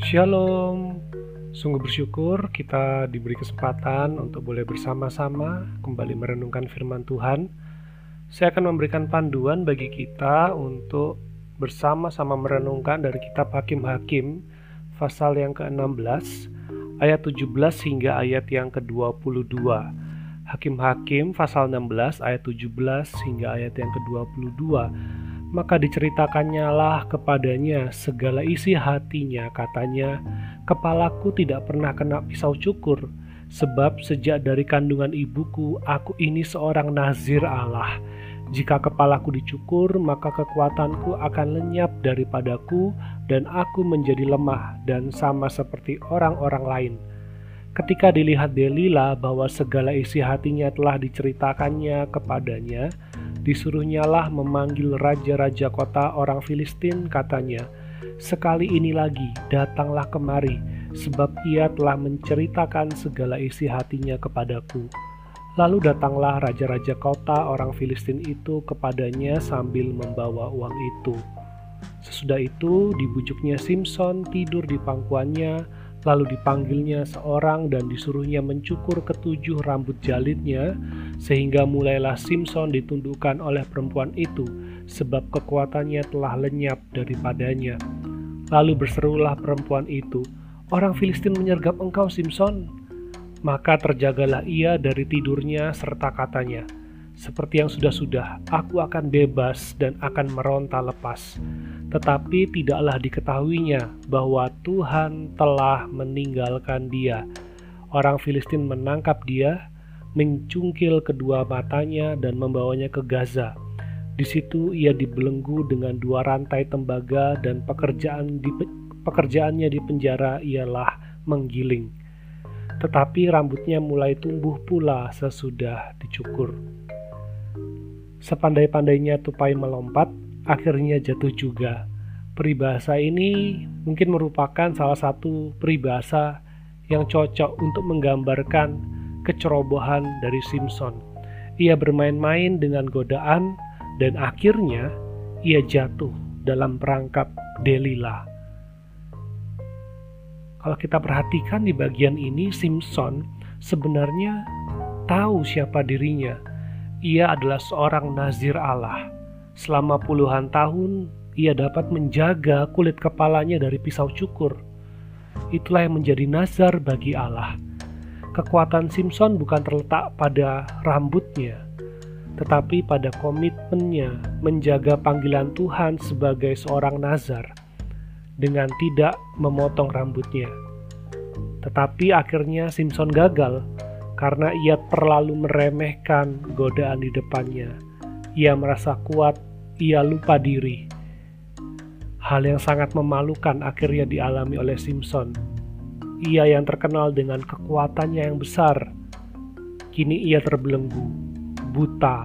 Shalom. Sungguh bersyukur kita diberi kesempatan untuk boleh bersama-sama kembali merenungkan firman Tuhan. Saya akan memberikan panduan bagi kita untuk bersama-sama merenungkan dari kitab Hakim-Hakim pasal yang ke-16 ayat 17 hingga ayat yang ke-22. Hakim-Hakim pasal 16 ayat 17 hingga ayat yang ke-22 maka diceritakannya lah kepadanya segala isi hatinya katanya kepalaku tidak pernah kena pisau cukur sebab sejak dari kandungan ibuku aku ini seorang nazir Allah. Jika kepalaku dicukur maka kekuatanku akan lenyap daripadaku dan aku menjadi lemah dan sama seperti orang-orang lain. Ketika dilihat Delila bahwa segala isi hatinya telah diceritakannya kepadanya Disuruhnyalah memanggil raja-raja kota orang Filistin katanya, Sekali ini lagi datanglah kemari, sebab ia telah menceritakan segala isi hatinya kepadaku. Lalu datanglah raja-raja kota orang Filistin itu kepadanya sambil membawa uang itu. Sesudah itu dibujuknya Simpson tidur di pangkuannya, Lalu dipanggilnya seorang dan disuruhnya mencukur ketujuh rambut jalitnya, sehingga mulailah Simpson ditundukkan oleh perempuan itu, sebab kekuatannya telah lenyap daripadanya. Lalu berserulah perempuan itu, Orang Filistin menyergap engkau, Simpson. Maka terjagalah ia dari tidurnya serta katanya, Seperti yang sudah-sudah, aku akan bebas dan akan meronta lepas tetapi tidaklah diketahuinya bahwa Tuhan telah meninggalkan dia. Orang Filistin menangkap dia, mencungkil kedua matanya, dan membawanya ke Gaza. Di situ ia dibelenggu dengan dua rantai tembaga, dan pekerjaan di, pekerjaannya di penjara ialah menggiling. Tetapi rambutnya mulai tumbuh pula sesudah dicukur. Sepandai-pandainya tupai melompat, akhirnya jatuh juga. Peribahasa ini mungkin merupakan salah satu peribahasa yang cocok untuk menggambarkan kecerobohan dari Simpson. Ia bermain-main dengan godaan dan akhirnya ia jatuh dalam perangkap Delila. Kalau kita perhatikan di bagian ini, Simpson sebenarnya tahu siapa dirinya. Ia adalah seorang nazir Allah Selama puluhan tahun, ia dapat menjaga kulit kepalanya dari pisau cukur. Itulah yang menjadi nazar bagi Allah. Kekuatan Simpson bukan terletak pada rambutnya, tetapi pada komitmennya menjaga panggilan Tuhan sebagai seorang nazar dengan tidak memotong rambutnya. Tetapi akhirnya Simpson gagal karena ia terlalu meremehkan godaan di depannya. Ia merasa kuat ia lupa diri. Hal yang sangat memalukan akhirnya dialami oleh Simpson. Ia yang terkenal dengan kekuatannya yang besar, kini ia terbelenggu, buta,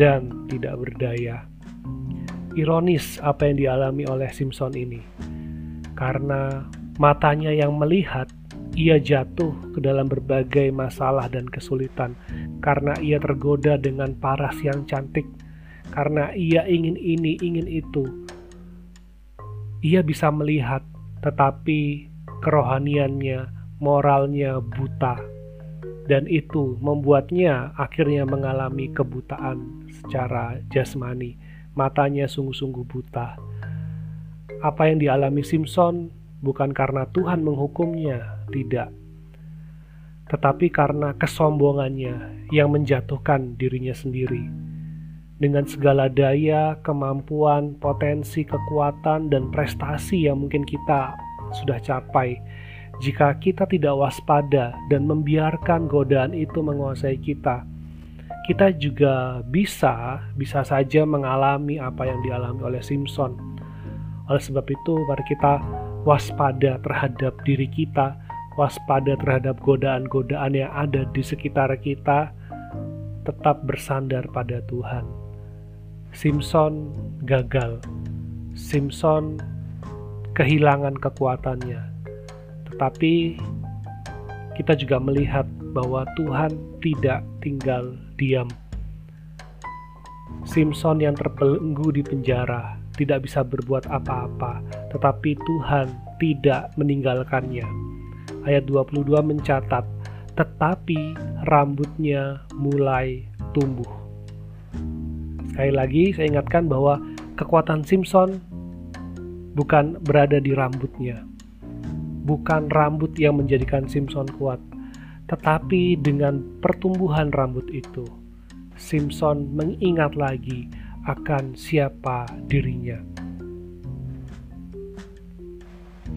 dan tidak berdaya. Ironis apa yang dialami oleh Simpson ini, karena matanya yang melihat, ia jatuh ke dalam berbagai masalah dan kesulitan karena ia tergoda dengan paras yang cantik karena ia ingin ini, ingin itu. Ia bisa melihat, tetapi kerohaniannya, moralnya buta, dan itu membuatnya akhirnya mengalami kebutaan secara jasmani. Matanya sungguh-sungguh buta. Apa yang dialami Simpson bukan karena Tuhan menghukumnya, tidak, tetapi karena kesombongannya yang menjatuhkan dirinya sendiri dengan segala daya, kemampuan, potensi, kekuatan, dan prestasi yang mungkin kita sudah capai. Jika kita tidak waspada dan membiarkan godaan itu menguasai kita, kita juga bisa bisa saja mengalami apa yang dialami oleh Simpson. Oleh sebab itu, mari kita waspada terhadap diri kita, waspada terhadap godaan-godaan yang ada di sekitar kita, tetap bersandar pada Tuhan. Simpson gagal. Simpson kehilangan kekuatannya. Tetapi kita juga melihat bahwa Tuhan tidak tinggal diam. Simpson yang terbelenggu di penjara tidak bisa berbuat apa-apa, tetapi Tuhan tidak meninggalkannya. Ayat 22 mencatat, tetapi rambutnya mulai tumbuh. Sekali lagi saya ingatkan bahwa kekuatan Simpson bukan berada di rambutnya. Bukan rambut yang menjadikan Simpson kuat, tetapi dengan pertumbuhan rambut itu, Simpson mengingat lagi akan siapa dirinya.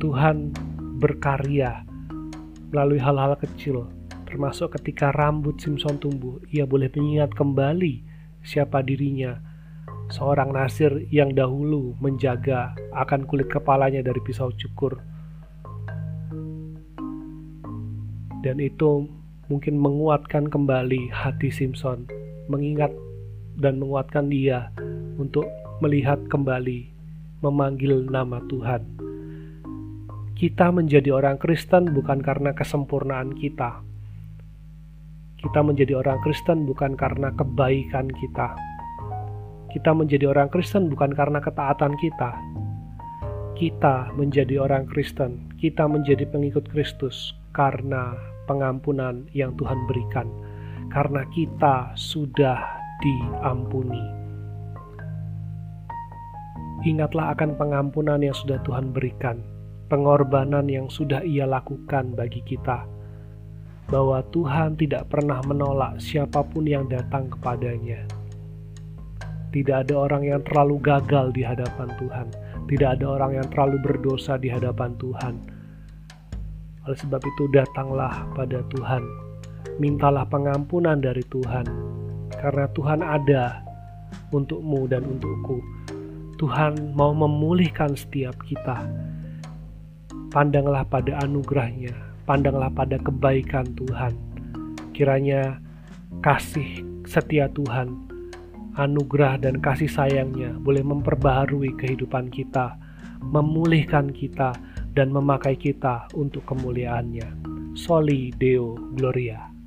Tuhan berkarya melalui hal-hal kecil, termasuk ketika rambut Simpson tumbuh, ia boleh mengingat kembali siapa dirinya. Seorang nasir yang dahulu menjaga akan kulit kepalanya dari pisau cukur. Dan itu mungkin menguatkan kembali hati Simpson, mengingat dan menguatkan dia untuk melihat kembali, memanggil nama Tuhan. Kita menjadi orang Kristen bukan karena kesempurnaan kita. Kita menjadi orang Kristen bukan karena kebaikan kita. Kita menjadi orang Kristen bukan karena ketaatan kita. Kita menjadi orang Kristen, kita menjadi pengikut Kristus karena pengampunan yang Tuhan berikan, karena kita sudah diampuni. Ingatlah akan pengampunan yang sudah Tuhan berikan, pengorbanan yang sudah Ia lakukan bagi kita, bahwa Tuhan tidak pernah menolak siapa pun yang datang kepadanya. Tidak ada orang yang terlalu gagal di hadapan Tuhan, tidak ada orang yang terlalu berdosa di hadapan Tuhan. Oleh sebab itu, datanglah pada Tuhan, mintalah pengampunan dari Tuhan, karena Tuhan ada untukmu dan untukku. Tuhan mau memulihkan setiap kita. Pandanglah pada anugerahnya, pandanglah pada kebaikan Tuhan. Kiranya kasih setia Tuhan, anugerah dan kasih sayangnya boleh memperbaharui kehidupan kita, memulihkan kita, dan memakai kita untuk kemuliaannya. Soli Deo Gloria.